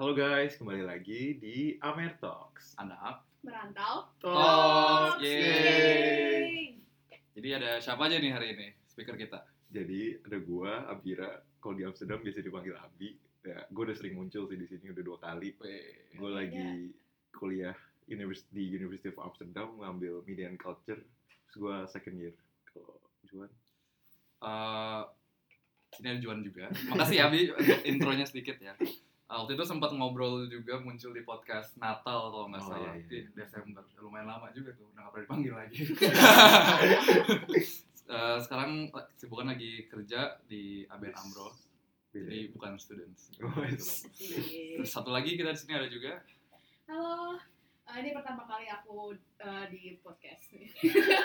Halo guys, kembali lagi di Amer Talks. anak. merantau. Talks, Yeay. yeay. Jadi ada siapa aja nih hari ini speaker kita? Jadi ada gua, Abira. Kalau di Amsterdam biasa dipanggil Abi. Ya, gue udah sering muncul sih di sini udah dua kali. Gue lagi kuliah univers- di University of Amsterdam ngambil Media and Culture. Terus gue second year. Kalau Juan, Eh, sini ada Juan juga. Makasih ya Abi intronya sedikit ya. Eh, waktu itu sempat ngobrol juga muncul di podcast Natal kalau nggak Oh, salah iya, di iya. Desember. Lumayan lama juga tuh, udah nggak pernah dipanggil lagi. Eh, sekarang sibukan lagi kerja di ABN AMRO, beda. jadi bukan students. Oh, Kebetulan. Yeay. Terus satu lagi kita di sini ada juga Halo, Eh, ini pertama kali aku eh, di podcast.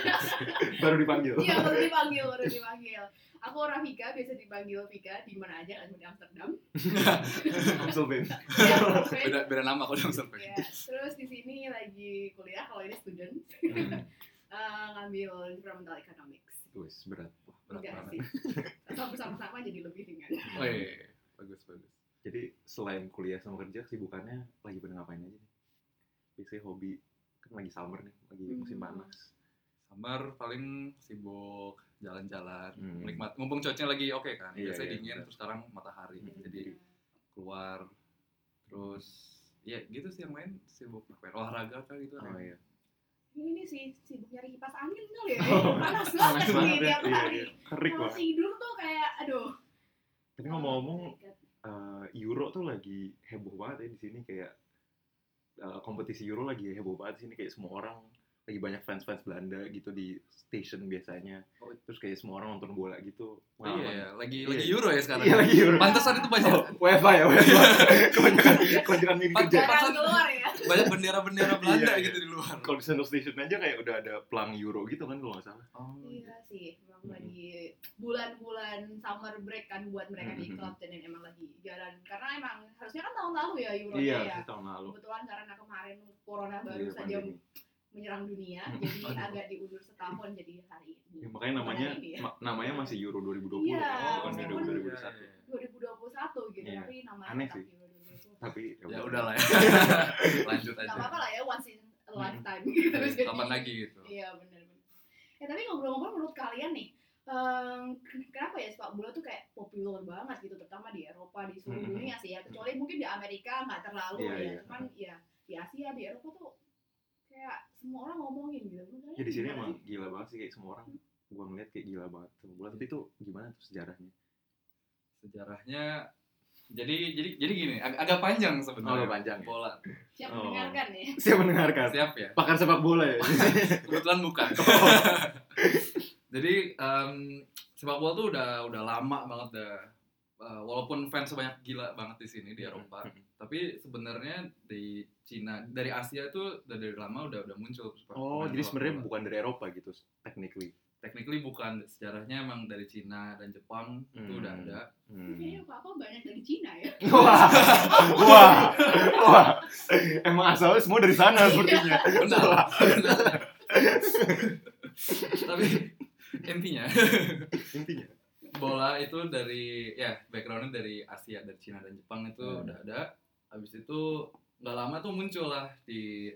Baru dipanggil. Iya, baru dipanggil, baru dipanggil. Aku orang Vika, biasa dipanggil Vika di mana aja, kan di Amsterdam. Amstelveen. Ya, oke. beda beda nama kalau dalam survei. Ya, terus di sini lagi kuliah, kalau ini student, Hmm. Eh, ngambil environmental economics. Wes, berat. Berat Enggak banget. sih. Sama bersama-sama jadi lebih ringan. Oh iya, bagus bagus. Jadi selain kuliah sama kerja, kesibukannya lagi pada ngapain aja nih? Biasanya hobi, kan lagi summer nih, lagi musim Hmm. panas. Summer paling sibuk jalan-jalan, Hmm. menikmat. Mumpung cuacanya lagi oke kan, Iya, biasanya iya, dingin, benar. terus sekarang matahari, Hmm. jadi keluar, terus ya gitu sih yang main sibuk apa ya, olahraga kan gitu. Oh iya. Ini sih sibuk nyari kipas angin kali ya. Oh, Panas banget nih ya. tiap Iya, hari. iya. Kerik Kalau banget. tidur tuh kayak aduh. Tapi ngomong-ngomong, eh, Euro tuh lagi heboh banget ya di sini kayak eh, kompetisi Euro lagi heboh banget di sini kayak semua orang lagi banyak fans-fans Belanda gitu di station biasanya. Oh. Terus kayak semua orang nonton bola gitu. Oh, iya, iya, lagi Iya. lagi Euro ya sekarang. Iya lagi Euro. Pantesan itu banyak Oh, WFA ya, WFA. kebanyakan kebanyakan ini kerja. Pan- jarang keluar ya. Banyak bendera-bendera Belanda Iya, iya. gitu di luar. Kalau di Central Station aja kayak udah ada pelang Euro gitu kan kalau nggak salah. Oh, Iya sih, memang Mm-mm. lagi bulan-bulan summer break kan buat mereka di Mm-mm. klub dan emang lagi jalan karena emang harusnya kan tahun lalu ya Euro Iya, ya. sih tahun lalu. Kebetulan karena kemarin corona baru Iya, saja pandemi. menyerang dunia, jadi Aduh. agak diundur setahun jadi hari ini. Ya, makanya namanya ini ya. ma- namanya masih Euro 2020 Iya, kan, bukan Euro Iya, 2021. iya. 2021 gitu, Iya. tapi namanya Aneh tetap sih. Euro 2020. Tapi Ya udah lah ya. Lanjut aja. Apa-apa lah ya, once in a Mm-mm. lifetime gitu. Iya, Jadi- Kapan lagi gitu. Iya benar-benar. Ya tapi ngobrol-ngobrol menurut kalian nih, em, kenapa ya sepak bola tuh kayak populer banget gitu, terutama di Eropa di seluruh Mhm. dunia sih ya. Kecuali mungkin di Amerika nggak terlalu Iya, ya, iya. cuman ya di Asia di Eropa tuh kayak semua orang ngomongin gitu. Ya di sini emang gimana gila banget sih kayak semua orang gua ngeliat kayak gila banget sama bola tapi itu gimana tuh sejarahnya Sejarahnya jadi jadi jadi gini, ag- agak panjang sebenarnya. Oh, agak panjang ya? Bola. Siap Oh. mendengarkan ya. siap mendengarkan Siap ya? pakar sepak bola ya Kebetulan bukan. Jadi em, sepak bola tuh udah udah lama banget dah. Eh, walaupun fans sebanyak gila banget di sini di Eropa, tapi sebenarnya di Cina, dari Asia itu udah dari lama udah udah muncul. sepak- oh jadi sebenarnya bola. bukan dari Eropa gitu technically technically bukan sejarahnya emang dari Cina dan Jepang itu Hmm. udah ada. Kayaknya hmm. apa-apa banyak dari Cina ya. wah wah wah emang asalnya semua dari sana sepertinya Benar. Tapi intinya intinya bola itu dari ya backgroundnya dari Asia dari Cina dan Jepang itu Hmm. udah ada habis itu nggak lama tuh muncul lah di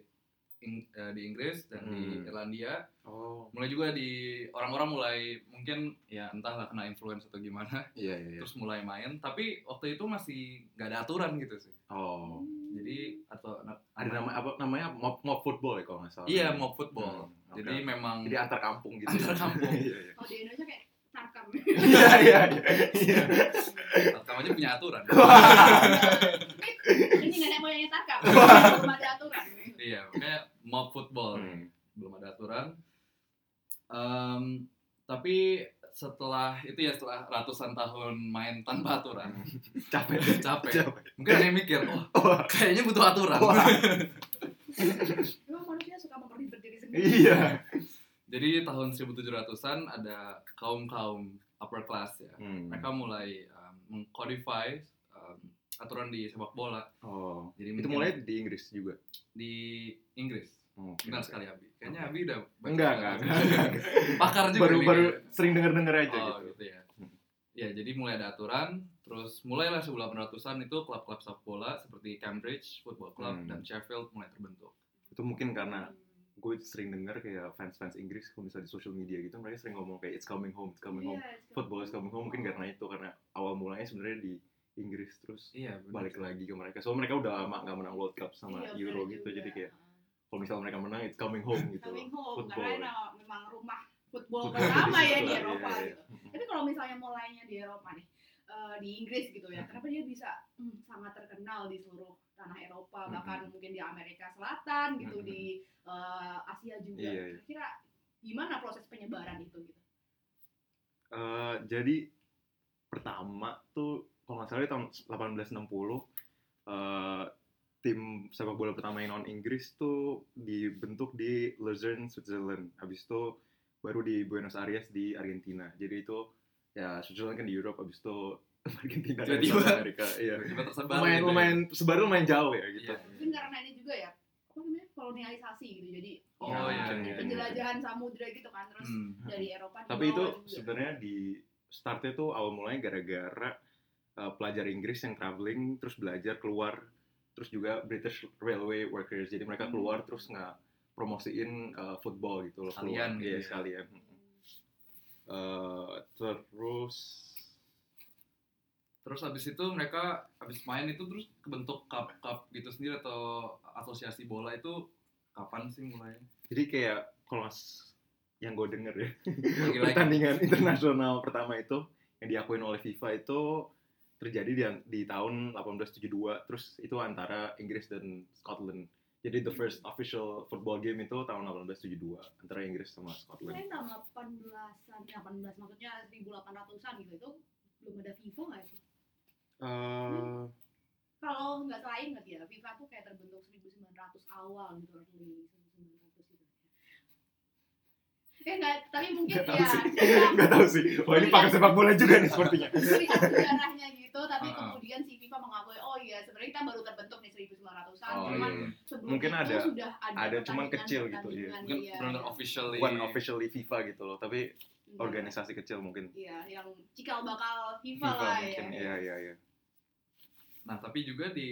Ing- eh, di Inggris dan di Hmm. Irlandia oh mulai juga di orang-orang mulai mungkin ya entahlah kena influence atau gimana iya iya iya. terus mulai main tapi waktu itu masih nggak ada aturan gitu sih oh jadi atau ada nama apa namanya mob mob football ya kalau nggak salah iya mob football Hmm, jadi oke. memang jadi antar kampung gitu Antar kampung. iya iya Kalau di Indonesia kayak tarkam. iya iya iya Tarkam aja punya aturan Ini nenek moyangnya tarkam. Belum ada aturan. Iya makanya mob football. Hmm. belum ada aturan. Em, tapi setelah itu ya setelah ratusan tahun main tanpa aturan. Capek. Capek. Capek. Mungkin ada yang mikir oh kayaknya butuh aturan. Wah. Memang manusia suka memperlibat diri sendiri. iya. Jadi tahun 1700-an ada kaum kaum upper class ya. Hmm. mereka mulai um, mengcodify um, aturan di sepak bola oh jadi itu mulai di Inggris juga di Inggris oh, sekali Abi kayaknya. Abi udah baca- enggak enggak, baca- enggak, enggak. pakar juga baru nih baru kayaknya. sering denger denger aja oh gitu gitu ya Hmm. ya jadi mulai ada aturan Terus mulailah 1800-an itu klub-klub sepak bola seperti Cambridge Football Club Hmm. dan Sheffield mulai terbentuk. Itu mungkin karena gue sering denger kayak fans-fans Inggris kalau misalnya di social media gitu mereka sering ngomong kayak it's coming home, it's coming home. Iya, Football is coming home mungkin karena itu karena awal mulanya sebenarnya di Inggris terus Iya, benar. balik lagi ke mereka. So mereka udah lama nggak menang World Cup sama Iya, Euro bener gitu juga. jadi kayak kalau misalnya mereka menang it's coming home gitu. coming home Football. karena memang rumah football pertama ya di Iya, Eropa iya, gitu. Tapi kalau misalnya mulainya di Eropa nih, eh, di Inggris gitu ya, kenapa dia bisa hmm, sangat terkenal di seluruh tanah Eropa, bahkan mungkin di Amerika Selatan gitu, Mhm. di eh, Asia juga. Iya, iya. Kira gimana proses penyebaran itu gitu? Eh, jadi pertama tuh kalau nggak salah di tahun 1860 eh, tim sepak bola pertama yang non Inggris tuh dibentuk di Luzern, Switzerland. Habis itu baru di Buenos Aires di Argentina. Jadi itu ya Switzerland kan di Europe, habis itu Argentina dan Tiba-tiba. South Amerika. Iya. Lumayan gitu ya. lumayan sebaru lumayan jauh ya gitu. Iya. Mungkin karena ini juga ya, apa namanya kolonialisasi gitu, jadi Oh, ya, iya, iya, penjelajahan samudra gitu kan, terus Hmm. dari Eropa Tapi itu sebenarnya di startnya tuh awal mulanya gara-gara uh, pelajar Inggris yang traveling terus belajar keluar terus juga British Railway Workers jadi mereka Hmm. keluar terus nggak promosiin uh, football gitu loh Sekalian keluar. gitu Iya, ya. sekalian Uh, terus Terus habis itu mereka habis main itu terus kebentuk cup-cup gitu sendiri atau asosiasi bola itu kapan sih mulai? jadi kayak kalau mas- yang gue denger ya pertandingan internasional pertama itu yang diakuin oleh FIFA itu terjadi di, di tahun 1872 terus itu antara Inggris dan Scotland jadi the first official football game itu tahun 1872 antara Inggris sama Scotland Kirain tahun 18-an, 18 maksudnya 1800-an gitu, itu belum ada FIFA nggak sih? Eh, Kalau nggak salah ingat ya, FIFA tuh kayak terbentuk 1900 awal gitu, early 1900. Eh nggak, tapi mungkin tahu ya, sih kita nggak tahu sih wah ini pakai sepak bola juga nih sepertinya melihat sejarahnya gitu, tapi Uh-uh. kemudian si FIFA mengakui, oh iya sebenarnya kita baru terbentuk nih 1900-an, Oh, cuman iya. sebelum Mungkin itu ada- sudah ada ada cuman kecil gitu, iya. pertandingan-pertandingan, Mungkin iya, iya. officially one officially FIFA gitu loh tapi Iya. organisasi kecil mungkin Iya, yang cikal bakal FIFA, FIFA lah mungkin ya. iya iya iya Nah, tapi juga di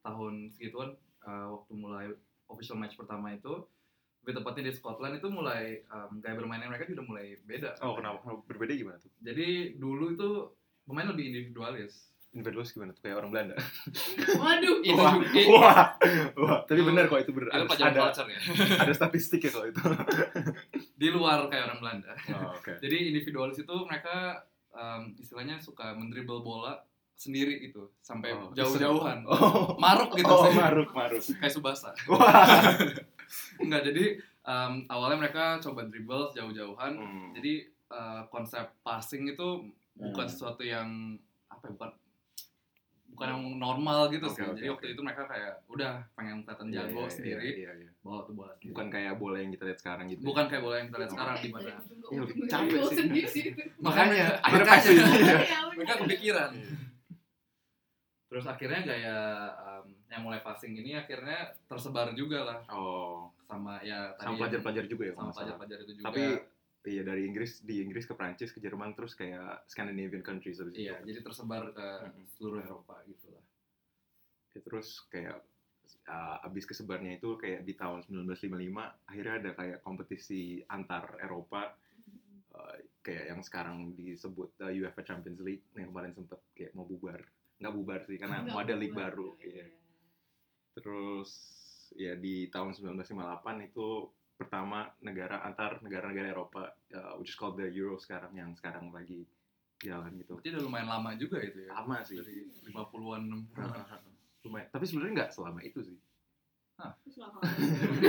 tahun segituan uh, waktu mulai official match pertama itu lebih tepatnya di Scotland itu mulai um, gaya bermainnya mereka juga mulai beda. oh kenapa kenapa berbeda gimana tuh Jadi dulu itu pemain lebih individualis. individualis gimana tuh kayak orang Belanda Waduh, Itu wah juga- i- wah wah tapi Itu- benar kok itu benar itu ada, ada culture ya. ada statistik ya kalau itu Di luar kayak orang Belanda. oh, oke Jadi individualis itu mereka um, istilahnya suka mendribble bola sendiri gitu sampai Oh, jauh-jauhan. oh Maruk gitu oh sih. maruk maruk Kayak Subasa. wah Enggak, jadi um, awalnya mereka coba dribble jauh-jauhan. Hmm. Jadi uh, konsep passing itu bukan Hmm. sesuatu yang apa ya, bukan bukan yang normal gitu Oke, sih. oke, Jadi oke. waktu itu mereka kayak udah pengen kelihatan Iya, jago iya, sendiri, iya, iya. bawa tuh bola sendiri. bukan kayak bola yang kita lihat sekarang gitu bukan kayak bola yang kita lihat sekarang di mana. Iya, lebih capek sih. Makanya akhirnya Iya, mereka kepikiran. Terus akhirnya gaya um, yang mulai passing ini akhirnya tersebar juga lah oh sama ya tadi sama pelajar-pelajar juga ya sama pelajar-pelajar itu juga. tapi iya dari Inggris di Inggris ke Prancis ke Jerman terus kayak Scandinavian countries habis iya, itu. jadi tersebar ke seluruh Eropa gitu lah. Ya, terus kayak uh, abis kesebarnya itu kayak di tahun 1955 akhirnya ada kayak kompetisi antar Eropa uh, kayak yang sekarang disebut uh, UEFA Champions League yang kemarin sempet kayak mau bubar nggak bubar sih karena mau ada league baru iya. Terus ya di tahun 1958 itu pertama negara antar negara-negara Eropa uh, which is called the Euro sekarang yang sekarang lagi jalan gitu. Berarti udah lumayan lama juga itu ya. lama sih. Dari 50-an 60-an. lumayan. Tapi sebenarnya nggak selama itu sih. Terus lama.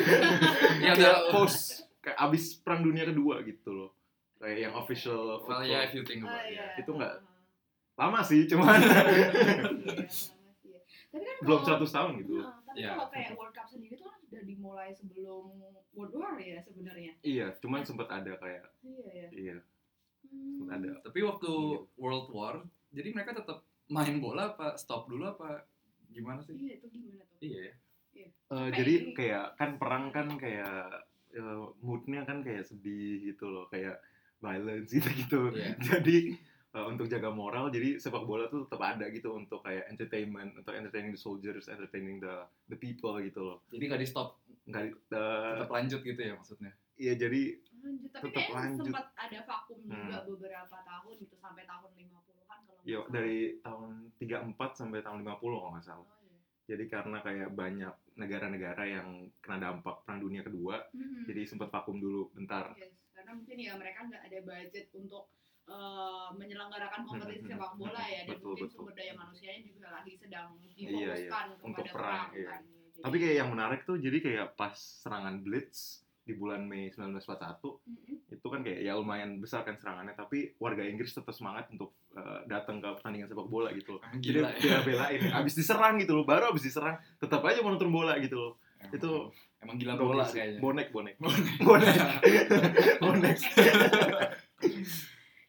Ya udah. post kayak abis perang dunia kedua gitu loh. Kayak yang official Well, yeah, if you think about it. iya. Itu nggak lama sih cuman Iya, lama sih ya. Tapi kan belum kalau- 100 tahun gitu Heeh, tapi Iya. kalau kayak World Cup sendiri tuh kan sudah dimulai sebelum World War ya sebenarnya. iya cuman sempet ada kayak Iya ya. iya Hmm. sempet ada Tapi waktu World War, jadi mereka tetap main bola apa stop dulu apa gimana sih? Iya itu gimana tuh? Iya ya. Eh, Kayak jadi ini. kayak kan perang kan kayak eh, moodnya kan kayak sedih gitu loh kayak violence gitu gitu Iya. jadi uh, untuk jaga moral jadi sepak bola tuh tetap ada gitu untuk kayak entertainment untuk entertaining the soldiers entertaining the the people gitu loh Jadi nggak di stop, nggak uh, tetap lanjut gitu ya maksudnya. iya jadi lanjut tapi Tetap lanjut. sempat ada vakum juga Hmm. beberapa tahun gitu sampai tahun 50-an kalau ya salah. dari tahun 34 sampai tahun 50 kalau nggak salah Oh, iya. jadi karena kayak banyak negara-negara yang kena dampak perang dunia kedua Mhm. jadi sempat vakum dulu bentar Yes, karena mungkin ya mereka nggak ada budget untuk eh, menyelenggarakan kompetisi Hmm, sepak bola ya dan betul, mungkin betul. sumber daya manusianya juga lagi sedang Iya, iya. difokuskan Untuk kepada perang, perang, iya. kan. Jadi- tapi kayak yang menarik tuh jadi kayak pas serangan Blitz di bulan Mei 1941 Mhm. itu kan kayak ya lumayan besar kan serangannya tapi warga Inggris tetap semangat untuk uh, datang ke pertandingan sepak bola gitu loh jadi gila ya. bela-belain abis diserang gitu loh baru abis diserang tetap aja mau nonton bola gitu loh Emang- itu emang gila bola sih. kayaknya. bonek bonek Bonek. bonek bonek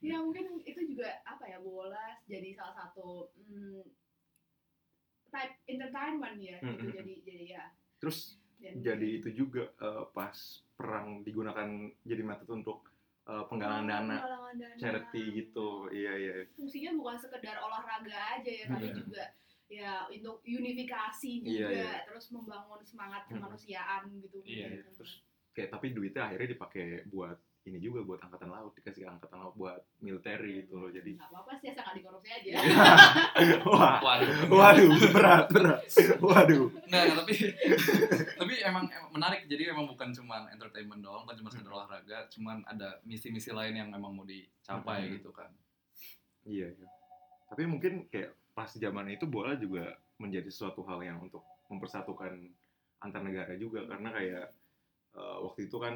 ya mungkin itu juga apa ya bola jadi salah satu hmm, type entertainment ya gitu Mhm. jadi jadi ya terus dan jadi itu juga uh, pas perang digunakan jadi metode untuk uh, penggalangan dana dana. charity gitu iya iya fungsinya bukan sekedar olahraga aja ya tapi Iya. juga ya untuk unifikasi Iya, juga iya. terus membangun semangat Hmm. kemanusiaan gitu Iya, mungkin. terus kayak tapi duitnya akhirnya dipakai buat ini juga buat angkatan laut dikasih ke angkatan laut buat militer gitu loh jadi nggak apa-apa sih asal nggak dikorupsi aja wah Waduh. waduh berat berat waduh Nggak, nggak, tapi tapi emang, emang menarik. Jadi emang bukan cuma entertainment doang, bukan cuma sekedar olahraga, cuman ada misi-misi lain yang memang mau dicapai Hmm. gitu kan. iya iya tapi mungkin kayak pas zaman itu bola juga menjadi suatu hal yang untuk mempersatukan antar negara juga karena kayak eh, waktu itu kan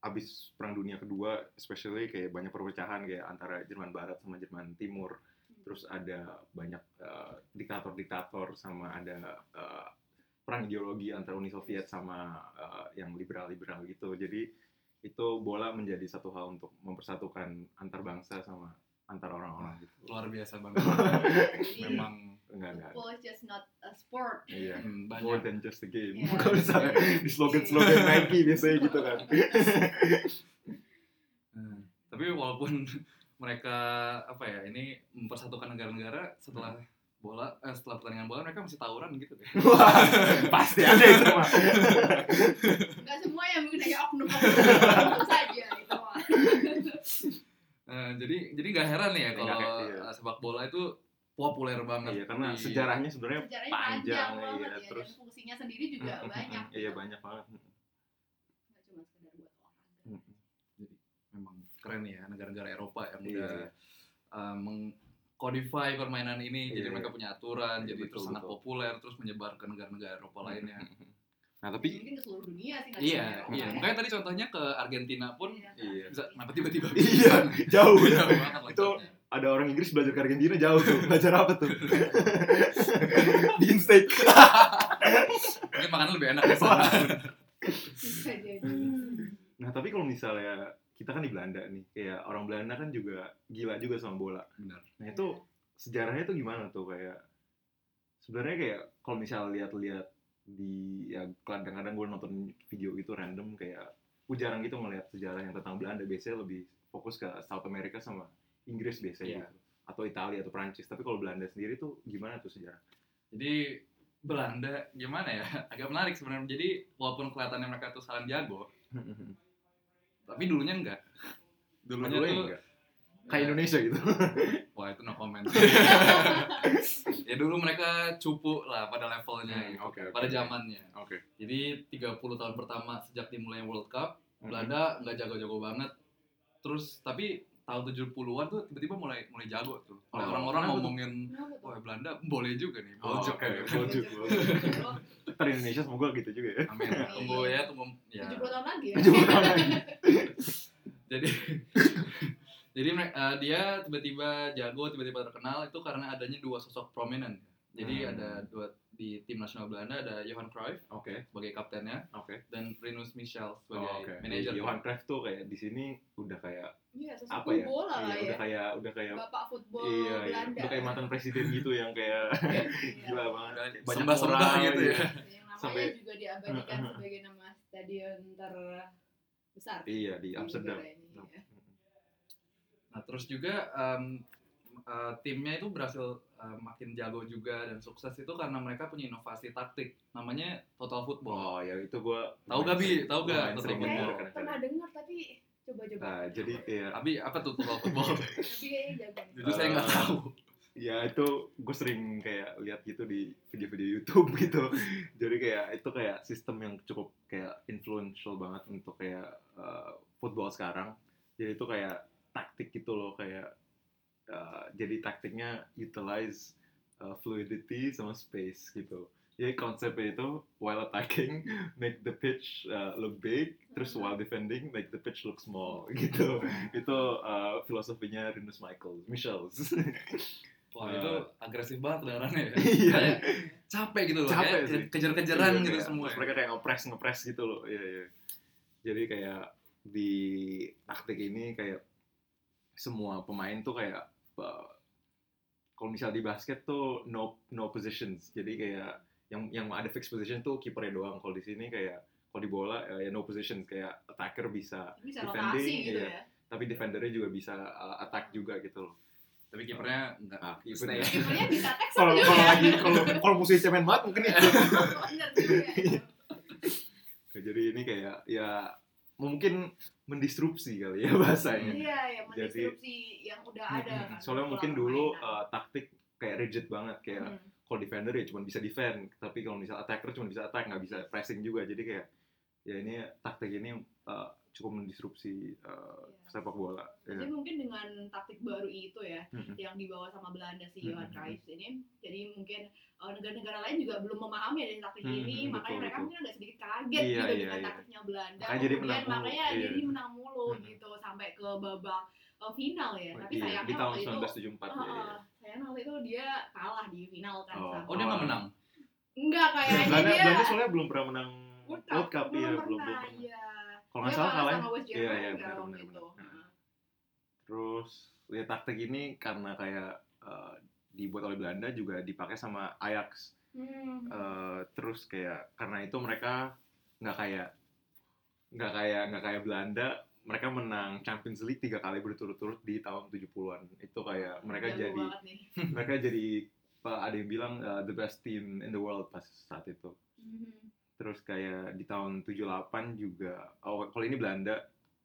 abis perang dunia kedua especially kayak banyak perpecahan kayak antara Jerman Barat sama Jerman Timur. Terus ada banyak eh, diktator-diktator sama ada eh, perang ideologi antara Uni Soviet sama eh, yang liberal-liberal gitu. Jadi itu bola menjadi satu hal untuk mempersatukan antar bangsa sama antar orang-orang gitu. Luar biasa banget. memang enggak enggak. football is just not a sport. Iya. Hmm, more than just a game. Iya. kalau misalnya di slogan-slogan Nike biasanya gitu kan. Hmm. Tapi walaupun mereka apa ya ini mempersatukan negara-negara setelah bola eh, setelah pertandingan bola mereka masih tawuran gitu deh. Wah, pasti ada itu mah nggak semua yang mungkin hanya oknum oknum saja itu mah Eh, jadi jadi nggak heran ya Nggak kalau iya. sepak bola itu populer banget. iya karena di- sejarahnya sebenarnya sejarahnya panjang, panjang, iya, ya terus- dan fungsinya sendiri juga banyak mm, iya gitu. banyak banget nggak cuma sekedar buat olahraga Mm, memang keren ya negara-negara Eropa yang Iya, udah iya. uh, mengkodify permainan ini jadi Iya, mereka iya. punya aturan Iya, jadi betul, terus sangat betul. populer terus menyebar ke negara-negara Eropa lainnya nah tapi mungkin ke seluruh dunia sih iya iya ya. makanya tadi contohnya ke Argentina pun Iya, Iya. bisa kenapa tiba-tiba iya jauh ya Jauh banget itu. Ada orang Inggris belajar ke Argentina jauh tuh. Belajar apa tuh? Bikin steak. Mungkin makan lebih enak di sana. Nah tapi kalau misalnya kita kan di Belanda nih kayak orang Belanda kan juga gila juga sama bola. Benar. Nah itu sejarahnya tuh gimana tuh? Kayak sebenarnya kayak kalau misalnya lihat-lihat di ya kadang-kadang gue nonton video gitu random kayak gue jarang gitu ngeliat sejarah yang tentang Belanda. Biasanya lebih fokus ke South America sama Inggris biasanya Iya. gitu atau Italia atau Prancis tapi kalau Belanda sendiri tuh gimana tuh sejarah jadi Belanda gimana ya agak menarik sebenarnya jadi walaupun kelihatannya mereka tuh saling jago tapi dulunya enggak dulunya Dulunya tuh enggak. kayak Indonesia gitu Wah itu no comment. ya dulu mereka cupu lah pada levelnya Hmm, gitu, oke, pada zamannya. oke Jadi 30 tahun pertama sejak dimulai World Cup, Hmm. Belanda nggak jago-jago banget. Terus tapi tahun 70-an tuh tiba-tiba mulai mulai jago tuh. Oleh Oh, orang-orang ngomongin, wah Belanda boleh juga nih, Oh, bojok oke, gitu. bojok. Ntar Indonesia semoga gitu juga ya Amin. Tunggu ya, tunggu ya. 70 tahun lagi ya 70 tahun lagi. Jadi jadi eh, dia tiba-tiba jago, tiba-tiba terkenal itu karena adanya dua sosok prominent. Jadi Hmm. ada dua di tim nasional Belanda ada Johan Cruyff oke sebagai kaptennya oke dan Rinus Michel Oh, sebagai oke. manajer. Johan Cruyff tuh kayak di sini udah kayak iya sosok apa ya? bola Iya, lah udah ya kayak udah kayak bapak football iya, iya. Belanda Udah kayak mantan presiden gitu yang kayak Iya. gila banget. Banyak sembah-sembah moral gitu ya. yang namanya Sampai- juga diabadikan sebagai nama stadion terbesar Iya di Amsterdam. ya. Nah terus juga em, uh, timnya itu berhasil uh, makin jago juga dan sukses itu karena mereka punya inovasi taktik namanya total football. Oh ya itu gua Tahu gak, Bi? Tahu gak Total sering Football? kadang-kadang. pernah dengar tapi coba-coba. Nah, jadi kayak Abi apa tuh total football? Jujur saya nggak Eh, tahu. ya itu gue sering kayak lihat gitu di video-video YouTube gitu jadi kayak itu kayak sistem yang cukup kayak influential banget untuk kayak uh, football sekarang jadi itu kayak taktik gitu loh kayak uh, jadi taktiknya utilize uh, fluidity sama space gitu jadi konsepnya itu while attacking make the pitch uh, look big terus while defending make the pitch look small gitu itu uh, filosofinya Rinus Michaels Michels Wah Eh. itu agresif banget kedengarannya ya. Iya. Kayak capek gitu loh. Capek kayak sih. Kejar-kejaran Iya, gitu semua. Terus mereka kayak ngepres ngepres gitu loh. Iya iya. Jadi kayak di taktik ini kayak semua pemain tuh kayak uh, kalau misalnya di basket tuh no no positions. Jadi kayak yang yang ada fixed position tuh kipernya doang. Kalau di sini kayak kalau di bola eh, ya no positions kayak attacker bisa Bisa defending, gitu iya. ya. tapi defendernya juga bisa uh, attack juga gitu loh. Tapi kipernya enggak. Ah, kipernya. Bisa Kalau kalau ya. lagi kalau kalau musuhnya cemen banget mungkin juga. Ya, jadi ini kayak ya mungkin mendisrupsi kali ya bahasanya. Iya, ya mendisrupsi yang udah ada kan. Soalnya mungkin dulu uh, taktik kayak rigid banget kayak Hmm. kalau defender ya cuma bisa defend, tapi kalau misal attacker cuma bisa attack nggak bisa pressing juga. Jadi kayak ya ini taktik ini uh, cukup mendisrupsi uh, Iya. sepak bola. Jadi Ya. mungkin dengan taktik baru itu ya, Mm-mm. yang dibawa sama Belanda si. Johan Cruyff ini, jadi mungkin uh, negara-negara lain juga belum memahami dari taktik Mm-mm, ini, betul, makanya mereka betul. mungkin agak sedikit kaget Iya, gitu iya, dengan iya. taktiknya Belanda. Makanya jadi Kemudian menang mulu, makanya iya. jadi menang mulu Mm-mm. gitu sampai ke babak uh, final ya. Tapi Iya, sayangnya di tahun waktu itu, 1974 ya, ya. uh, sayangnya waktu itu dia kalah di final kan. Oh. sama- Oh dia nggak menang. Enggak kayaknya Belanda, dia Belanda soalnya belum pernah menang World World Cup, Cup, iya belum belum belum pernah, pernah. Kalau nggak salah kalah sama West Iya, iya, benar, benar, itu. benar. Terus ya taktik ini karena kayak uh, dibuat oleh Belanda juga dipakai sama Ajax. Hmm. Eh, terus kayak karena itu mereka nggak kayak nggak kayak nggak kayak Belanda mereka menang Champions League tiga kali berturut-turut di tahun 70-an itu kayak mereka Jago jadi mereka jadi uh, ada yang bilang uh, the best team in the world pas saat itu Mhm. Terus kayak di tahun 78 juga oh kalau ini Belanda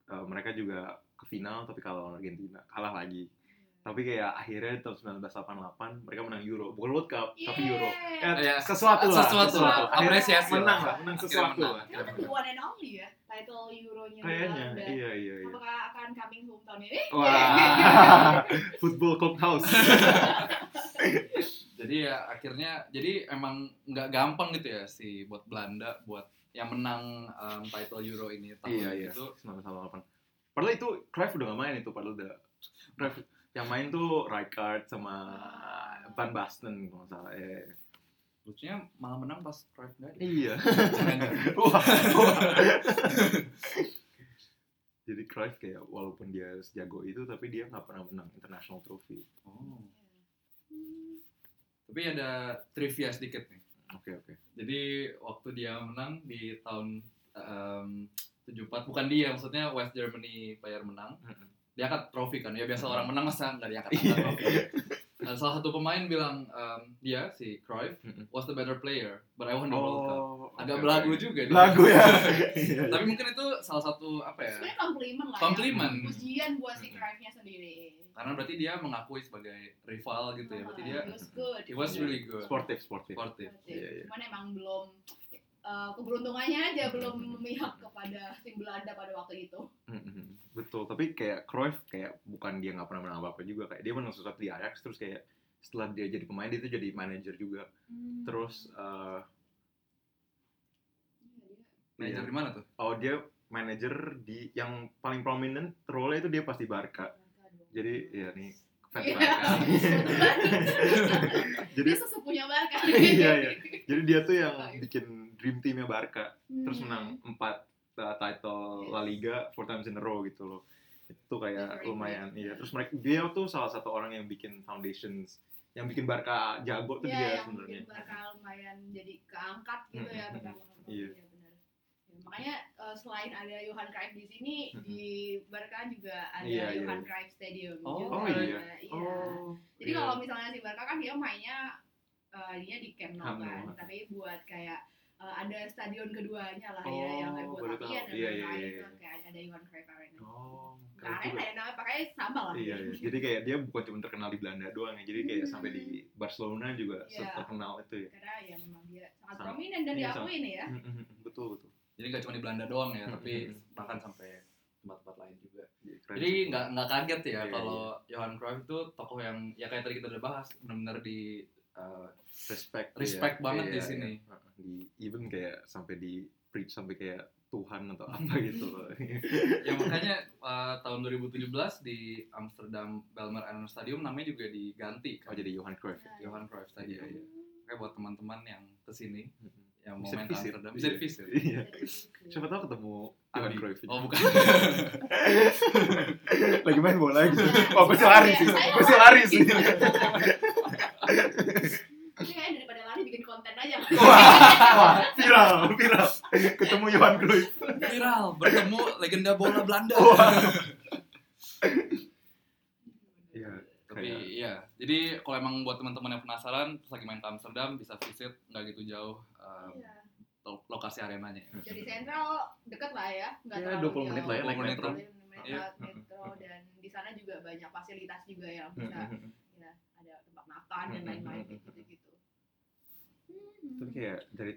uh, mereka juga ke final tapi kalah lawan Argentina kalah lagi tapi kayak akhirnya tahun 1988 mereka menang Euro bukan World Cup tapi Euro Yeay. eh, Iya, sesuatu lah sesuatu lah, Akhirnya apresiasi menang lah. menang sesuatu menang. lah Itu kan the one and only ya, title Euronya kayaknya Belanda. iya iya iya Apakah akan coming home tahun ini? wah football clubhouse Jadi ya akhirnya jadi emang nggak gampang gitu ya si buat Belanda buat yang menang um, title Euro ini tahun iya iya itu. 1988 padahal itu Cruyff udah gak main itu padahal udah Cruyff yang main tuh Rijkaard sama Van Basten kalau nggak salah eh. Lucunya malah menang pas Cruyff nggak ada. iya. Wah, wah. jadi Cruyff kayak walaupun dia sejago itu tapi dia nggak pernah menang international trophy Oh. Tapi ada trivia sedikit nih. oke oke Jadi waktu dia menang di tahun um, 74 bukan dia maksudnya West Germany Bayern menang. Mm-mm. Dia angkat trofi kan. Ya biasa orang menang masa nggak diangkat Iya. trofi. Nah, salah satu pemain bilang um, dia si Cruyff was the better player, but I won the World Cup. oh Agak oke, belagu juga. dia. belagu ya Iya, Tapi mungkin itu salah satu apa ya? Sebenarnya komplimen lah Komplimen. ya. Pujian buat si Cruyffnya sendiri. Karena berarti dia mengakui sebagai rival gitu ya. Berarti dia It was good. it was really good. sportif sportif Sportif. Iya, iya. Cuman emang belum eh, keberuntungannya aja belum memihak kepada tim Belanda pada waktu itu. Mm-mm. betul tapi kayak Cruyff kayak bukan dia nggak pernah menang apa apa juga kayak dia menang sesuatu di Ajax terus kayak setelah dia jadi pemain dia itu jadi manajer juga terus eh, Manajer Iya. di mana tuh? oh dia manajer di yang paling prominent role itu dia pasti Barca jadi ya nih fans Iya. Barca jadi dia sesepunya Barca. Iya, iya. jadi dia tuh yang bikin dream teamnya Barca terus Hmm. menang empat uh, title La Liga four times in a row gitu loh itu kayak lumayan iya terus mereka dia tuh salah satu orang yang bikin foundations yang bikin Barca jago tuh Iya, dia yang sebenarnya bikin Barca lumayan jadi keangkat gitu ya Mm-mm. pertama Iya. benar. Ya, makanya eh, selain ada Johan Cruyff di sini Mhm. di Barca juga ada Iya, iya. Johan Cruyff Stadium Oh, juga. oh iya. Iya. Oh. Jadi iya. kalau misalnya si Barca kan dia mainnya eh, dia di Camp Nou. kan, tapi buat kayak eh, ada stadion keduanya lah ya Oh, yang kayak buat latihan dan Iya, iya, iya, itu iya. kayak ada Johan Cruyff Arena. Oh. Arena ya namanya pakai sama lah. Iya, iya. Jadi kayak dia bukan cuma terkenal di Belanda doang ya. Jadi kayak Hmm. sampai di Barcelona juga Iya. terkenal itu ya. Karena ya memang dia sangat Sangat- prominent dan iya, diakui nih ya. Mm, mm, mm. Betul, betul. Jadi nggak cuma di Belanda doang ya, Hmm, tapi hmm, hmm. bahkan sampai tempat-tempat lain juga. Keren Jadi nggak nggak kaget ya Iya, kalau Johan Cruyff itu tokoh yang ya kayak tadi kita udah bahas benar-benar di uh, respect respect iya. banget di Iya, sini. iya. di even kayak sampai di preach sampai kayak Tuhan atau apa gitu loh. ya makanya uh, tahun 2017 di Amsterdam Belmer Arena Stadium namanya juga diganti oh kan jadi Johan Cruyff Nah, Johan Cruyff Stadium. Iya, iya. Kayak buat teman-teman yang ke sini yang mau Bisa main visit. Amsterdam bisa Iya. di visit. Iya. Siapa tahu ketemu Johan Adi. Cruyff. Oh bukan. Lagi main bola gitu. Oh, sih lari sih. Sih lari sih. Ini kayak daripada lari bikin konten aja. Wah, viral, viral. Ketemu Johan Cruyff. Viral bertemu legenda bola Belanda. Iya. Tapi Kayak- iya, jadi kalau emang buat teman-teman yang penasaran, pas lagi main ke Amsterdam bisa visit nggak gitu jauh uh, Iya. lo- lokasi arenanya. Jadi sentral deket lah ya, nggak Ya, terlalu 20 menit lah ya, naik 20 menit metro. lah. 20 menit Iya. metro dan di sana juga banyak fasilitas juga yang bisa ya, ada tempat makan dan Mm, mm, lain-lain mm, mm, gitu gitu. Tapi kayak dari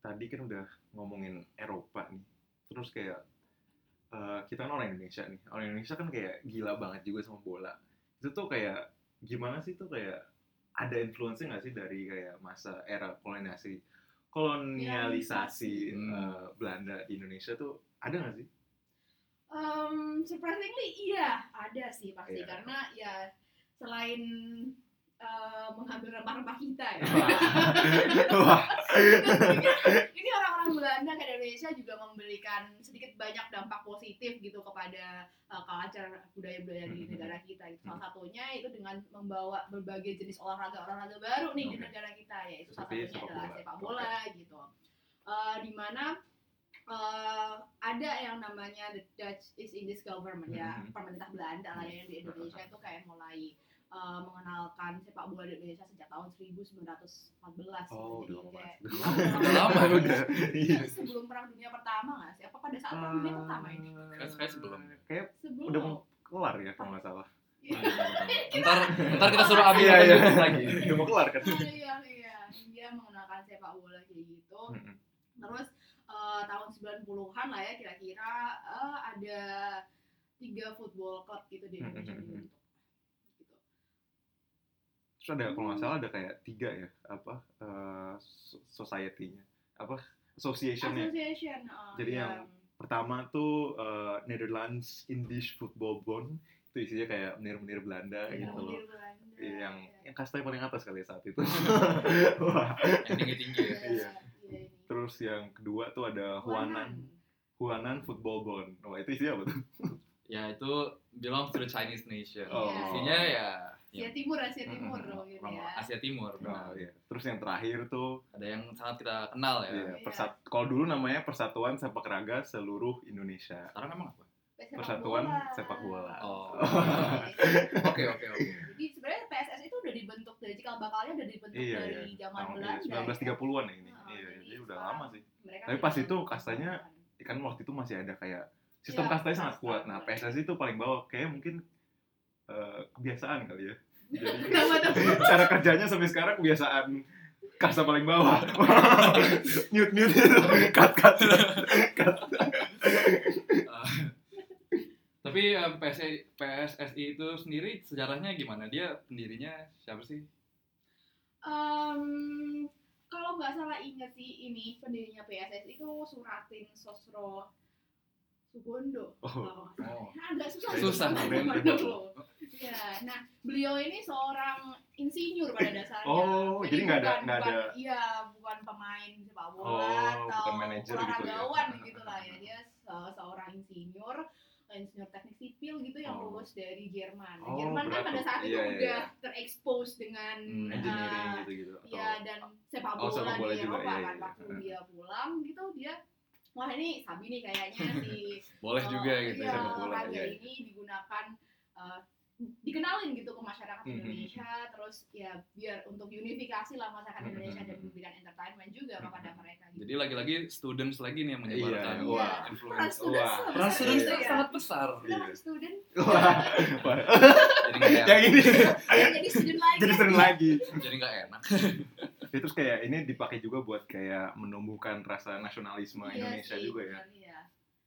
tadi kan udah ngomongin Eropa nih. Terus kayak eh, kita kan orang Indonesia nih. Orang Indonesia kan kayak gila banget juga sama bola. Itu tuh kayak gimana sih tuh kayak ada influence nggak sih dari kayak masa era kolonialisasi kolonialisasi Hmm. eh, Belanda di Indonesia tuh ada nggak sih? Um, surprisingly iya ada sih pasti Iya. karena ya selain uh, mengambil rempah-rempah kita ya. Wah, ini orang-orang Belanda ke Indonesia juga memberikan sedikit banyak dampak positif gitu kepada uh, culture budaya-budaya di Mhm. negara kita. Gitu. Salah satunya itu dengan membawa berbagai jenis olahraga-olahraga baru nih di Oke. negara kita yaitu salah Seperti satunya sepak adalah sepak bola gitu. Uh, di mana uh, ada yang namanya the Dutch East Indies Government ya Mhm. pemerintah Belanda lah ya yang di Indonesia itu kayak mulai uh, mengenalkan sepak bola di Indonesia sejak tahun 1914 Oh, udah lama. Udah lama, udah. Iya. Ini sebelum perang dunia pertama nggak sih? Apa pada saat perang dunia pertama ini? Kayak- sebelum. Kayak Sebelum. udah mau kelar ya kalau nggak salah. Iya. ntar ntar kita suruh Abi Iya, iya. YouTube lagi. Udah mau kelar kan? iya iya dia mengenalkan sepak bola kayak gitu terus eh, tahun 90-an lah ya kira-kira eh, ada tiga football club gitu di Indonesia dibentuk. Terus ada kalau nggak salah ada kayak tiga ya apa so- society-nya apa association-nya. association eh, Jadi yang- Pertama tuh eh, Netherlands Indisch Football Bond itu isinya kayak menir-menir Belanda yang gitu loh. Iya, Belanda, Iya, yang iya. yang kastanya paling atas kali ya saat itu. Wah. Yang tinggi-tinggi ya. Iya, Iya. iya ini. Terus yang kedua tuh ada Huanan Huanan Football Bond. Wah itu isinya apa tuh? Ya itu belongs to the Chinese nation. Oh. Isinya ya Asia yang Timur Asia Timur loh gitu ya Asia Timur. Oh, benar. iya. Terus yang terakhir tuh Ada yang sangat kita kenal ya. Iya, Iya. persat kalau dulu namanya Persatuan Sepak Raga Seluruh Indonesia. Sekarang emang apa? Sepak Persatuan bola. Sepak Bola. Oh. Iya. Oke oke oke. Jadi sebenarnya PSS itu udah dibentuk dari cikal bakalnya udah dibentuk Iya, dari iya. zaman Belanda. iya, 1930-an ya ini. Oh, iya, jadi jadi udah lama sih. Mereka Tapi pas itu kastanya 90-an. Kan waktu itu masih ada kayak sistem Iya, kastanya sangat kuat. Nah. PSSI itu paling bawah. Kayak mungkin eh, kebiasaan kali ya. Jadi cara kerjanya sampai sekarang kebiasaan kasta paling bawah. mute mute itu. Cut cut. cut. Ah. Tapi um, PSI, PSSI itu sendiri sejarahnya gimana? Dia pendirinya siapa sih? Em, kalau nggak salah ingat sih ini pendirinya PSS itu Suratin Sosro Sugondo. Oh. Salah. Oh. Nah, agak susah. Susah. Ya, nah beliau ini seorang insinyur pada dasarnya. Oh, jadi nggak ada- nggak ada- Iya, bukan pemain sepak bola Oh, atau manajer gitu ya. gitu lah ya. Dia se- seorang insinyur insinyur teknik sipil gitu yang Oh. lulus dari Jerman. Nah, Oh, Jerman kan pada saat itu Iya, iya, udah iya. terekspos dengan Hmm, Engineering eh, gitu-gitu. ya dan sepak Oh, bola sepak bola di juga, Eropa iya, kan iya, waktu iya. dia pulang gitu dia wah ini Sabi nih kayaknya si boleh eh, juga gitu iya, sepak bola, iya. ini digunakan eh, dikenalin gitu ke masyarakat Mhm. Indonesia terus ya biar untuk unifikasi lah masyarakat Mhm. Indonesia dan memberikan entertainment juga kepada mereka gitu. jadi lagi-lagi students lagi nih yang menyebarkan Iya, wah. Peran influence student Wah. sangat peran besar students gitu ya. sangat besar Kita kan student Wah, jadi yang ini ya, jadi student lagi jadi sering lagi. jadi nggak enak Ya, Terus kayak ini dipakai juga buat kayak menumbuhkan rasa nasionalisme Iya Indonesia sih, juga ya. iya.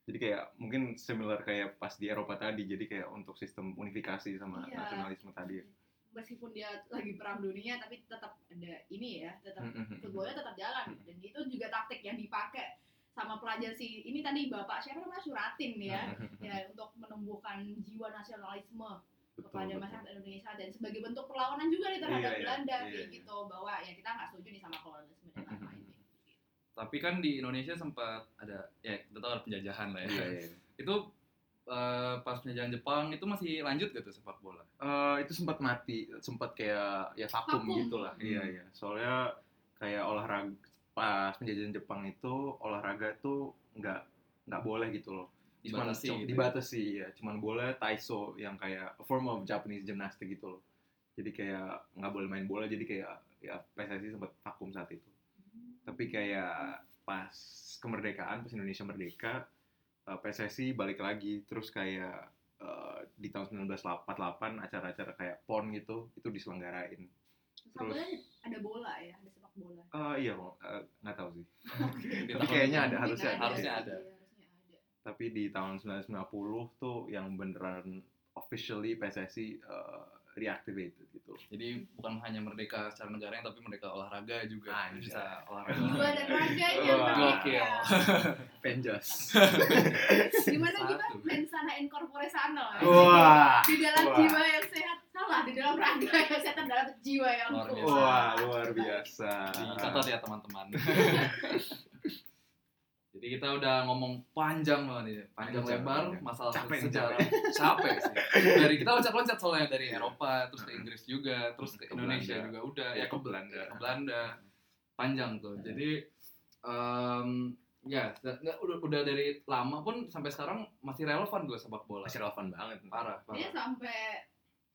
Jadi kayak mungkin similar kayak pas di Eropa tadi. Jadi kayak untuk sistem unifikasi sama Iya. nasionalisme tadi. meskipun dia lagi perang dunia tapi tetap ada ini ya tetap Mhm. footballnya tetap jalan dan itu juga taktik yang dipakai sama pelajar si ini tadi bapak siapa namanya Suratin ya ya untuk menumbuhkan jiwa nasionalisme Betul, kepada betul. masyarakat Indonesia dan sebagai bentuk perlawanan juga nih terhadap Iya, iya, Belanda iya, kayak iya. gitu bahwa ya kita nggak setuju nih sama kolonialisme dan lain-lain tapi kan di Indonesia sempat ada ya kita tahu ada penjajahan lah ya Iya, iya. itu eh, pas penjajahan Jepang itu masih lanjut gitu sepak bola Eh, itu sempat mati, sempat kayak ya vakum, Vakum. gitu lah. Hmm. Iya iya. Soalnya kayak olahraga pas penjajahan Jepang itu olahraga tuh nggak nggak boleh gitu loh. Cuman dibatasi gitu ya. dibatasi ya. Cuman boleh taiso yang kayak a form of Japanese gymnastic gitu loh. Jadi kayak nggak boleh main bola. Jadi kayak ya PSSI sempat vakum saat itu. Tapi kayak pas kemerdekaan, pas Indonesia merdeka, eh, PSSI balik lagi. Terus kayak eh, di tahun 1948 acara-acara kayak PON gitu itu diselenggarain. bola ada bola ya ada sepak bola Eh, iya, nggak tahu sih. Tapi kayaknya ada, Mungkin harusnya ada. Harusnya ada. Iya, harusnya ada. Tapi di tahun 1990 tuh yang beneran officially PSSI eh, reactivated gitu. jadi bukan hanya merdeka secara negara tapi merdeka olahraga juga Anjay. bisa olahraga jiwa dan raga Wah. yang Gokil. Penjas. gimana gimana mensana incorpore sano ya? Wah. di dalam Wah. jiwa yang sehat salah di dalam raga yang sehat dalam jiwa yang Luar biasa. kuat Wah, luar biasa. dicatat ya teman-teman jadi kita udah ngomong panjang banget nih panjang Panjang, lebar panjang. masalah Capek sejarah capek sih dari kita loncat-loncat soalnya dari Eropa terus ke Inggris juga terus ke, Ke Indonesia Belanda. juga udah Ya, ya ke Belanda. ke Belanda panjang tuh jadi em, ya nggak- udah, udah dari lama pun sampai sekarang masih relevan gue sepak bola Masih relevan banget. parah parah sampai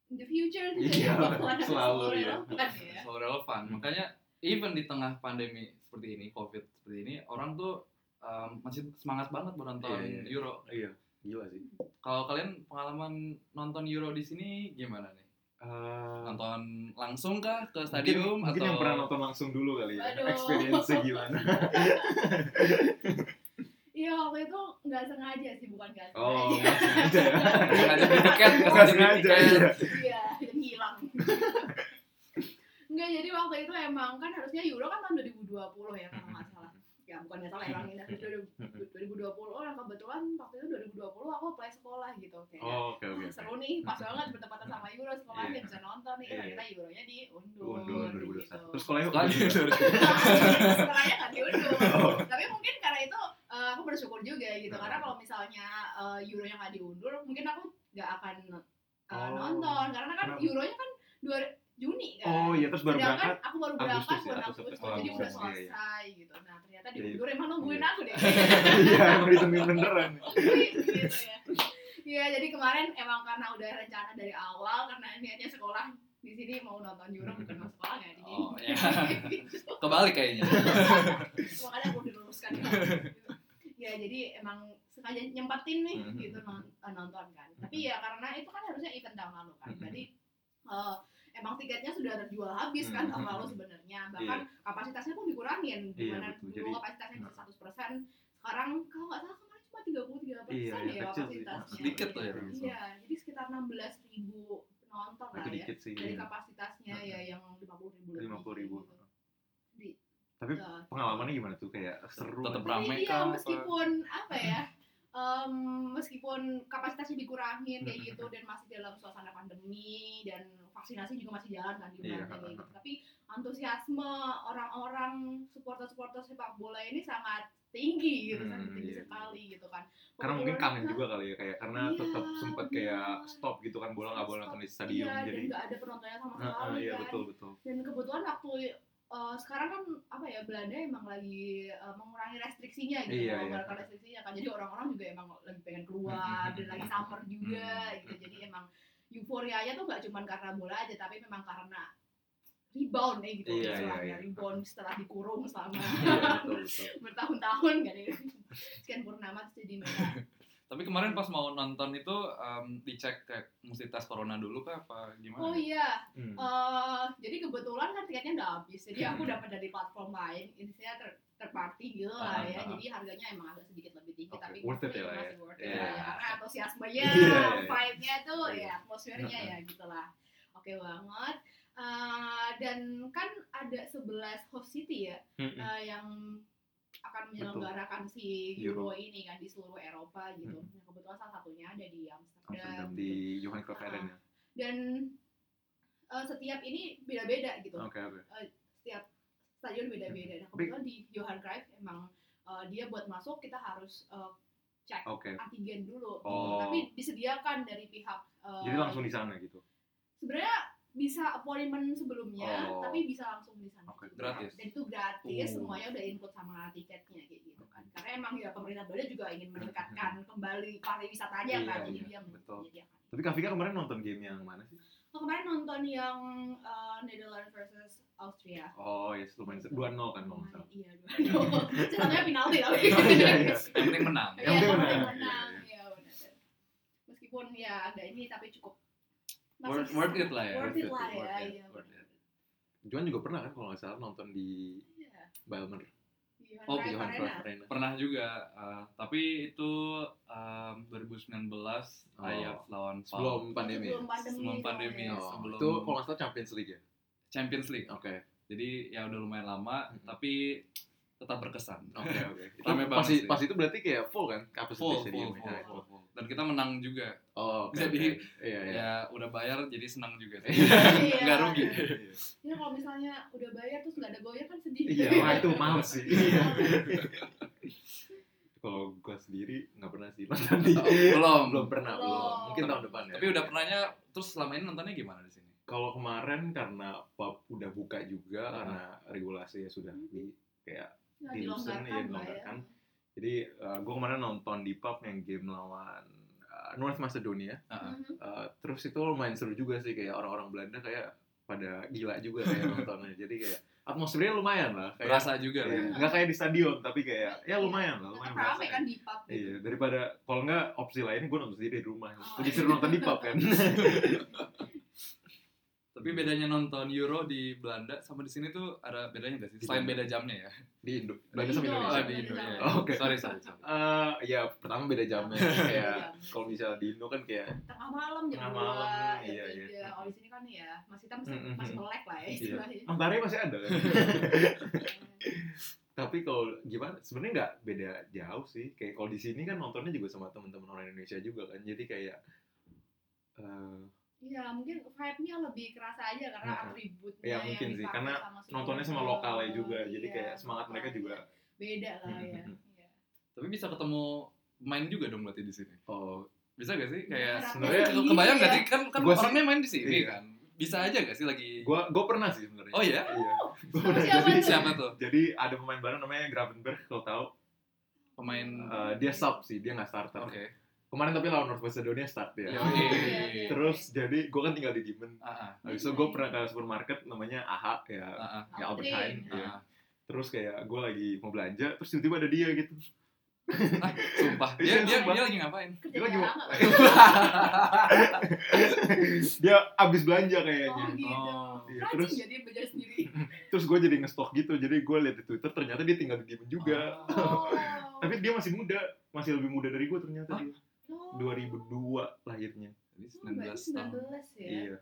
in the future tuh Iya, bakalan selalu, selalu iya. relevan ya. selalu relevan Hmm. makanya even di tengah pandemi seperti ini covid seperti ini orang tuh em, masih semangat banget buat nonton Iya, iya. Euro Iya, gila sih. kalau kalian pengalaman nonton Euro di sini gimana nih Eh, nonton langsung kah ke mungkin, stadium mungkin atau yang pernah nonton langsung dulu kali ya. Aduh. Experience gimana? Iya waktu itu nggak sengaja sih bukan nggak sengaja. Oh, nggak sengaja. Nggak sengaja beli tiket nggak Nggak sengaja iya. Iya dan hilang. Enggak jadi waktu itu emang kan harusnya Euro kan tahun 2020 ya kalau nggak. Ya bukan nggak salah emang ini dari 2020 orang kebetulan waktu itu 2020 aku apply sekolah gitu kayak. Oh, oke oke. Wah, seru nih, pas banget bertepatan sama Euro sekolahnya Iya. bisa nonton nih. Iya. ternyata Euronya diundur. Undur gitu. 2021. Terus sekolahnya Sekolah di- sekolahnya kan diundur. Oh. Tapi mungkin karena itu eh, aku bersyukur juga gitu. Karena kalau misalnya eh, Euronya nggak diundur, mungkin aku nggak akan eh, Oh. nonton. Karena kan Kenapa? Euronya kan dua Juni kan. Oh iya, terus baru Sedangkan berangkat. aku baru berangkat Agustus ya, bulan Agustus, Agustus, oh, jadi udah Agustus, iya, iya. selesai gitu. Nah ternyata Iya, diundur emang nungguin Iya. aku deh. Iya, emang ditungguin beneran. gitu ya. Iya, jadi kemarin emang karena udah rencana dari awal karena niatnya sekolah di sini mau nonton Euro bukan mau sekolah nggak jadi. Oh, ya. Gitu. kebalik kayaknya Makanya aku diluruskan. ya, jadi emang sengaja nyempetin nih Mhm. gitu non- nonton kan. Tapi ya karena itu kan harusnya event tahun lalu kan. Mhm. Jadi eh, emang tiketnya sudah terjual habis kan tahun Mhm. lalu sebenarnya. Bahkan kapasitasnya pun dikurangin. Iya, Di mana betul. dulu kapasitasnya bisa 100%, sekarang kalau nggak salah kemarin cuma 33 persen Iya, iya, ya kapasitasnya. Sedikit tuh ya. Iya, jadi sekitar 16 ribu penonton lah ya. dikit sih. Dari kapasitasnya ya yang 50 ribu lebih. 50 ribu. gitu. Di- Tapi ya, pengalamannya gimana tuh kayak seru? Tetep kan? rame Tapi iya, meskipun apa ya, em, meskipun kapasitasnya dikurangin kayak gitu dan masih dalam suasana pandemi dan vaksinasi juga masih jalan kan di Iya. Belanda kayak gitu. Tapi antusiasme orang-orang supporter-supporter sepak bola ini sangat tinggi gitu, Hmm, sangat tinggi iya. sekali gitu kan. Karena mungkin kangen juga kali ya kayak karena Iya, tetap sempet kayak benar. stop gitu kan bola nggak boleh nonton di stadium Iya, jadi dan nggak ada penontonnya sama sekali iya kan. betul betul. dan kebetulan waktu eh, sekarang kan apa ya Belanda emang lagi eh, mengurangi restriksinya gitu, Iya, iya. mengeluarkan restriksinya kan. Jadi orang-orang juga emang lagi pengen keluar dan lagi summer juga gitu. Jadi emang euforianya tuh nggak cuma karena bola aja, tapi memang karena rebound ya gitu Iya, istilahnya. iya, iya. Rebound setelah dikurung selama Iya, bertahun-tahun kan ya. Sekian purnama terus jadi mereka Tapi kemarin pas mau nonton itu em, dicek kayak mesti tes corona dulu kah apa gimana? Oh iya, Hmm. Eh, jadi kebetulan kan tiketnya udah habis, jadi aku dapat dari platform lain, intinya ter terparty gitu lah Ah, ya, ah. jadi harganya emang agak sedikit lebih tinggi, Oke, tapi worth it ya masih lah ya. worth it Iya. lah ya, karena antusiasmenya, Iya, iya, iya. vibe-nya tuh, Iya. ya atmosfernya ya gitulah, oke banget. Eh, dan kan ada 11 host city ya, Hmm, hmm. eh, yang akan menyelenggarakan si Euro. Euro ini kan di seluruh Eropa gitu. Hmm. Nah, kebetulan salah satunya ada di Amsterdam. Amsterdam gitu. di Johan Cruyff Arena. dan eh, setiap ini beda-beda gitu Oke, oke. setiap stadion beda-beda nah kebetulan di Johan Cruyff emang eh, dia buat masuk kita harus eh, cek Oke. antigen dulu Oh. tapi disediakan dari pihak eh, Jadi langsung di sana gitu. sebenarnya bisa appointment sebelumnya Oh. tapi bisa langsung di sana Oke. juga. Gratis? dan itu gratis Oh. semuanya udah include sama tiketnya kayak gitu kan karena emang ya pemerintah Belanda juga ingin meningkatkan kembali pariwisatanya Iya, kan jadi iya, dia betul. menyediakan Tapi Kak Vika kemarin nonton game yang mana sih? Oh, kemarin nonton yang uh, Netherlands versus Austria. Oh, ya lumayan seru. 2-0 kan kalau salah. Iya, dua Ceritanya penalti tapi. Oh, iya, iya. Yang penting menang. Iya, Yang penting yang menang. penting menang. Iya, benar. Meskipun ya agak ini tapi cukup Worth, worth it lah ya. Worth it lah worth ya. it, Iya. worth it. Juan juga pernah kan kalau nggak salah nonton di Iya. Balmer. Oh, Johan Johan Cruyff Arena. Pernah juga, uh, tapi itu um, 2019 Oh. Ajax lawan PAOK. Sebelum pandemi. Sebelum pandemi. Sebelum pandemi, Oh, sebelum- itu kalau nggak salah Champions League ya. Champions League. Oke. Jadi ya udah lumayan lama, Mhm. tapi tetap berkesan. Oke, oke. Itu Rame pas, sih. pas itu berarti kayak full kan kapasitas Full, full, stadium full, ya. full, full. Dan kita menang juga. Oh, oke, Jadi, oke. iya, iya. Ya udah bayar jadi senang juga. sih. Iya. Nggak rugi. Ya kalau misalnya udah bayar terus nggak ada goyang kan sedih. Iya, wah itu males sih. Iya. Kalau gua sendiri nggak pernah sih nonton di Oh, belum. belum pernah belum. Belum. Mungkin tahun depan ya. Tapi udah pernahnya terus selama ini nontonnya gimana di sini? Kalau kemarin karena pub udah buka juga Ah. karena regulasi ya sudah di kayak loosen, dilonggarkan iya, lah ya. Jadi uh, gue kemarin nonton di pub yang game lawan uh, North Macedonia. Mhm. Uh, terus itu lumayan seru juga sih kayak orang-orang Belanda kayak pada gila juga kayak nontonnya. Jadi kayak atmosfernya lumayan lah. Kayak Berasa juga lah. Iya, ya. nggak kayak di stadion tapi kayak ya lumayan lah, lumayan Tetap rame kan di pub. gitu. Iya, daripada kalau nggak opsi lainnya gue nonton sendiri di rumah. Oh, Lebih iya. seru nonton di pub kan. Tapi bedanya nonton Euro di Belanda sama di sini tuh ada bedanya nggak sih? Di Selain beda jamnya ya. di Indo. Belanda sama Indo. Indonesia. Oh, di Indo ya. jam. Oke. Sorry, sorry, sorry. Eh, ya pertama beda jamnya kayak kalau misalnya di Indo kan kayak tengah malam jam Tengah malam, jam iya, tiga. iya. Oh di sini kan ya masih kita masih, masih melek lah ya Iya. istilahnya. Antara masih ada kan. Tapi kalau gimana sebenarnya nggak beda jauh sih. Kayak kalau di sini kan nontonnya juga sama teman-teman orang Indonesia juga kan. Jadi kayak eh, Iya mungkin vibe-nya lebih kerasa aja karena Mm-mm. atributnya Iya, yang mungkin sih, karena sama semua nontonnya sama lokalnya juga. Jadi Iya, kayak semangat mereka juga beda lah ya. Iya. Tapi bisa ketemu main juga dong berarti di sini. oh Bisa gak sih? Kayak sebenarnya kebayang iya. gak sih? Kan kan Gua sih- orangnya main di sini Iya. kan. Bisa aja gak sih lagi gua gua pernah sih sebenarnya. Oh iya? Iya. Gua Sama pernah siapa jadi, tuh? Siapa tuh? jadi ada pemain baru namanya Gravenberg kalau tahu. Pemain Eh, dia sub sih, dia nggak starter. Oke. Kemarin tapi lawan North Macedonia start ya. Oh, iya, iya, iya. Terus jadi gue kan tinggal di Diemen. Ah, ah, Habis itu gue pernah ke supermarket namanya AHA ya, ah, ah, ya Albert Heijn. Aldrin. ya. ah. Terus kayak gue lagi mau belanja, terus tiba-tiba ada dia gitu. Ah, Sumpah. Dia Iya, dia sumpah. dia lagi ngapain? Kerja Dia lagi mau- dia abis belanja Oh kayaknya. gitu. Oh. Iya, Rajin terus jadi belajar sendiri. terus gue jadi ngestok gitu. Jadi gue lihat di Twitter ternyata dia tinggal di Diemen juga. Oh. Tapi dia masih muda, masih lebih muda dari gue ternyata Hah? dia. Oh. 2002 lahirnya. Jadi Oh, berarti 19 tahun. 19 ya. Iya.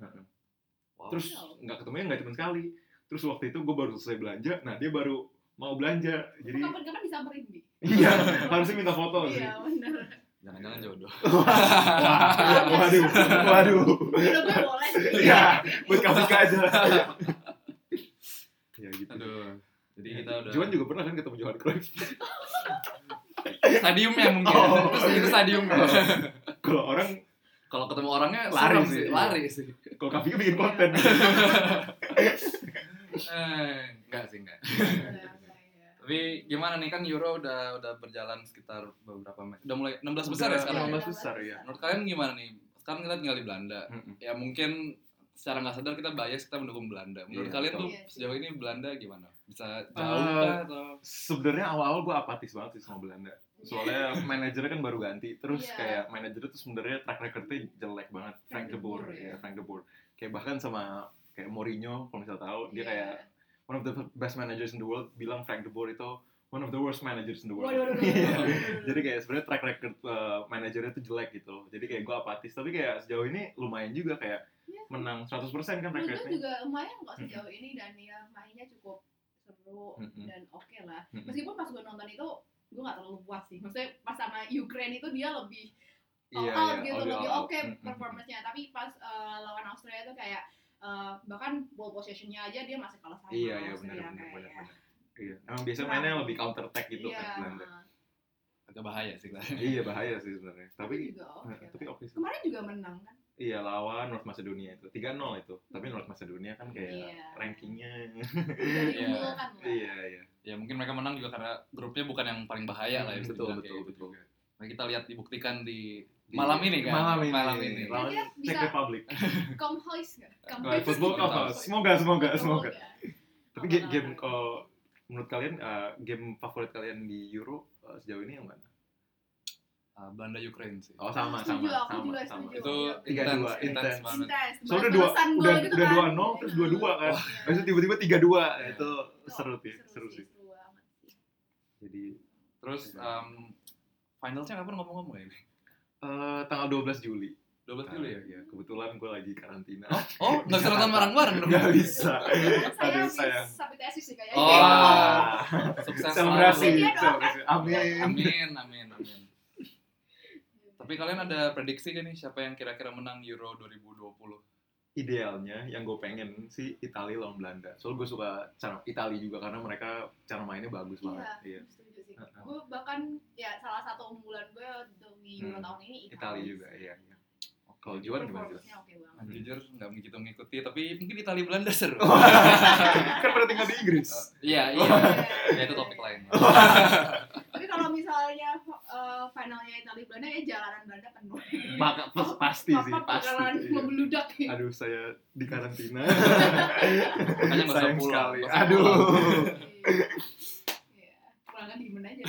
Wow. Terus nggak ketemunya nggak cuma sekali. Terus waktu itu gue baru selesai belanja, nah dia baru mau belanja. Jadi kapan-kapan disamperin bi. iya harusnya minta foto sih. Iya benar. Jangan-jangan jodoh. waduh, waduh. Udah gue boleh sih. Iya, buat kamu aja. ya gitu. Aduh. Jadi kita udah Juan juga pernah kan ketemu Johan Cruyff. Stadiumnya mungkin. Oh. Terus itu stadiumnya. Kalau orang, Kalau ketemu orangnya Lari sih. sih, lari sih. kalau Kafika bikin konten. Eh, enggak sih enggak. Iya, iya. Tapi gimana nih kan Euro udah udah berjalan sekitar beberapa menit. Udah mulai 16 besar ya Udah sekarang. Iya, 16 besar ya. Menurut kalian gimana nih? Sekarang kita tinggal di Belanda. Mm-mm. Ya mungkin secara nggak sadar kita bias kita mendukung Belanda. Menurut Iya, kalian tuh Iya sih. sejauh ini Belanda gimana? Bisa Eh, jauh kah atau Sebenarnya awal-awal gue apatis banget sih sama Belanda. Soalnya manajernya kan baru ganti, terus Iya. kayak manajernya tuh sebenarnya track recordnya jelek banget. Frank de Boer, ya ya. Frank de Boer. Kayak bahkan sama kayak Mourinho, kalau misal tahu, dia Iya. kayak one of the best managers in the world bilang Frank de Boer itu one of the worst managers in the world. Waduh, waduh, waduh, Iya. Jadi kayak sebenarnya track record uh, manajernya tuh jelek gitu. Jadi kayak gue apatis, tapi kayak sejauh ini lumayan juga kayak Iya. menang 100% kan track recordnya. juga lumayan kok sejauh ini dan ya mainnya cukup seru dan oke lah. Mm-mm. Meskipun pas gue nonton itu gue gak terlalu puas sih. Maksudnya pas sama Ukraine itu dia lebih all Iya, out iya, gitu, lebih all oke performance-nya. Tapi pas uh, lawan Australia itu kayak uh, bahkan ball possession-nya aja dia masih kalah sama Iya, iya Austria benar benar kayak. benar benar. Iya, emang biasanya mainnya lebih counter attack gitu Iya, kan Belanda. agak bahaya sih kita. iya bahaya sih sebenarnya. tapi Tapi juga oke. eh, tapi lah. oke sih. Kemarin juga menang kan? Iya lawan North Macedonia itu 3-0 itu. Tapi North Macedonia kan kayak Iya. rankingnya. Iya. unggulkan lah. iya iya. Ya mungkin mereka menang juga karena grupnya bukan yang paling bahaya lah ya. bisa betul betul kayak gitu betul. Nah, kita lihat dibuktikan di Di- malam ini kan. Malam ini. Malam ini. Lawan Czech Republic. Come hoist nggak? Come hoist. football apa? tahu. Semoga semoga semoga. Semoga. Tapi game kalau menurut kalian eh, game favorit kalian di Euro eh, sejauh ini yang mana? Ah, Belanda Ukraine sih. Oh sama Setuju, sama aku sama juga sama. setuju. Itu Tiga intens, dua, intens banget. Soalnya dua udah gitu udah kan. dua nol terus dua dua kan. Habis itu tiba-tiba tiga dua itu Itu seru sih seru sih. Seru banget sih. Jadi Terus Iya. um, finalnya kapan ngomong-ngomong ya ini? eh, tanggal 12 Juli. 12 Juli ya? Iya, kebetulan gue lagi karantina. Oh, nggak bisa nonton bareng-bareng dong? Nggak bisa. Saya Aduh habis sayang. sapi tesis sih kayaknya. Oh. Wah. Sukses Selebrasi. Iya, selebrasi. Amin. Amin, amin, amin. Tapi kalian ada prediksi gak nih siapa yang kira-kira menang Euro 2020? Idealnya yang gue pengen sih Italia lawan Belanda. Soalnya gue suka cara Italia juga karena mereka cara mainnya bagus banget. Iya. Iya, setuju sih. Heeh. Gue bahkan ya salah satu unggulan gue di Euro Hmm. tahun ini Italia juga, iya. Kalau Juan gimana? Oke banget. Nah, jujur nggak begitu mengikuti, tapi mungkin Italia Belanda seru. kan pada tinggal di Inggris. Iya, iya. Iya. Ya itu topik lain. Tapi kalau misalnya uh, finalnya Italia Belanda ya jalanan Belanda penuh. Maka pas- pasti sih, Papa pasti. bakalan iya. membeludak. Aduh, saya di karantina. Makanya nggak usah Sayang pulang. sekali. Aduh. pulang. Iya. Diemen aja.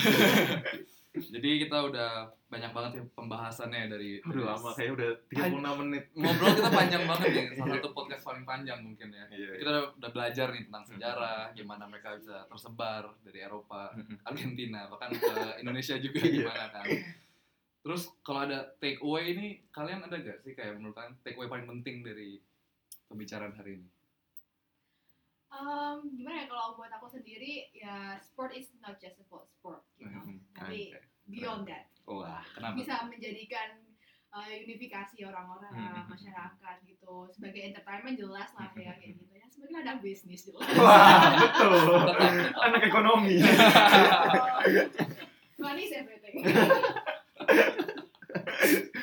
Jadi kita udah banyak banget ya pembahasannya dari Udah dari- lama, kayak udah 36 menit. ngobrol kita panjang banget nih salah satu podcast paling panjang mungkin ya. Iya, kita udah, udah belajar nih tentang sejarah gimana mereka bisa tersebar dari Eropa Argentina bahkan ke Indonesia juga Iya. gimana kan. Terus kalau ada take away ini kalian ada gak sih kayak menurut kalian take away paling penting dari pembicaraan hari ini? Um, gimana ya kalau buat aku sendiri ya sport is not just about sport gitu. Mhm. Tapi Oke. beyond that Wah. kenapa bisa menjadikan uh, unifikasi orang-orang Mhm. masyarakat gitu sebagai entertainment jelas lah ya kayak gitu ya sebagai ladang bisnis jelas. Wah, betul. Anak ekonomi. Money is everything.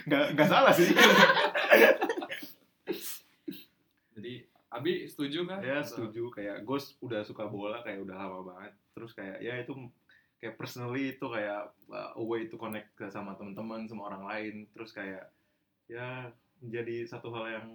Nggak, nggak salah sih. jadi Abi setuju kan ya setuju kayak gue udah suka bola kayak udah lama banget terus kayak ya itu kayak personally itu kayak uh, a way to connect ke sama teman-teman sama orang lain terus kayak ya menjadi satu hal yang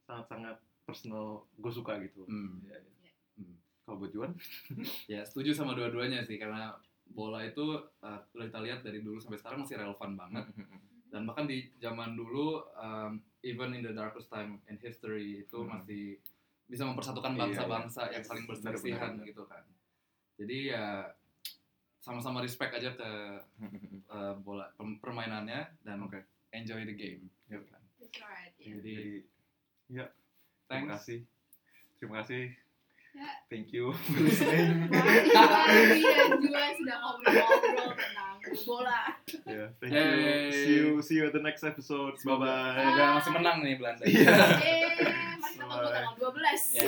sangat-sangat personal gue suka gitu Hmm. Ya, ya. Hmm. kalau buat Juan ya setuju sama dua-duanya sih karena bola itu uh, udah kita lihat dari dulu sampai sekarang masih relevan banget dan bahkan di zaman dulu um, even in the darkest time in history itu Hmm. masih bisa mempersatukan Iya, bangsa-bangsa yang iya. saling Benar, berselisihan gitu kan jadi ya sama-sama respect aja ke uh, bola permainannya dan Oke. enjoy the game gitu Yep. kan. That's right. ya. jadi ya terima thanks kasih terima kasih Ya. thank you for listening dan Juan sudah ngobrol-ngobrol tentang bola. ya thank you see you see you at the next episode bye bye semoga masih menang nih Belanda Iya. Eh, masih tanggal tanggal 12. Ya.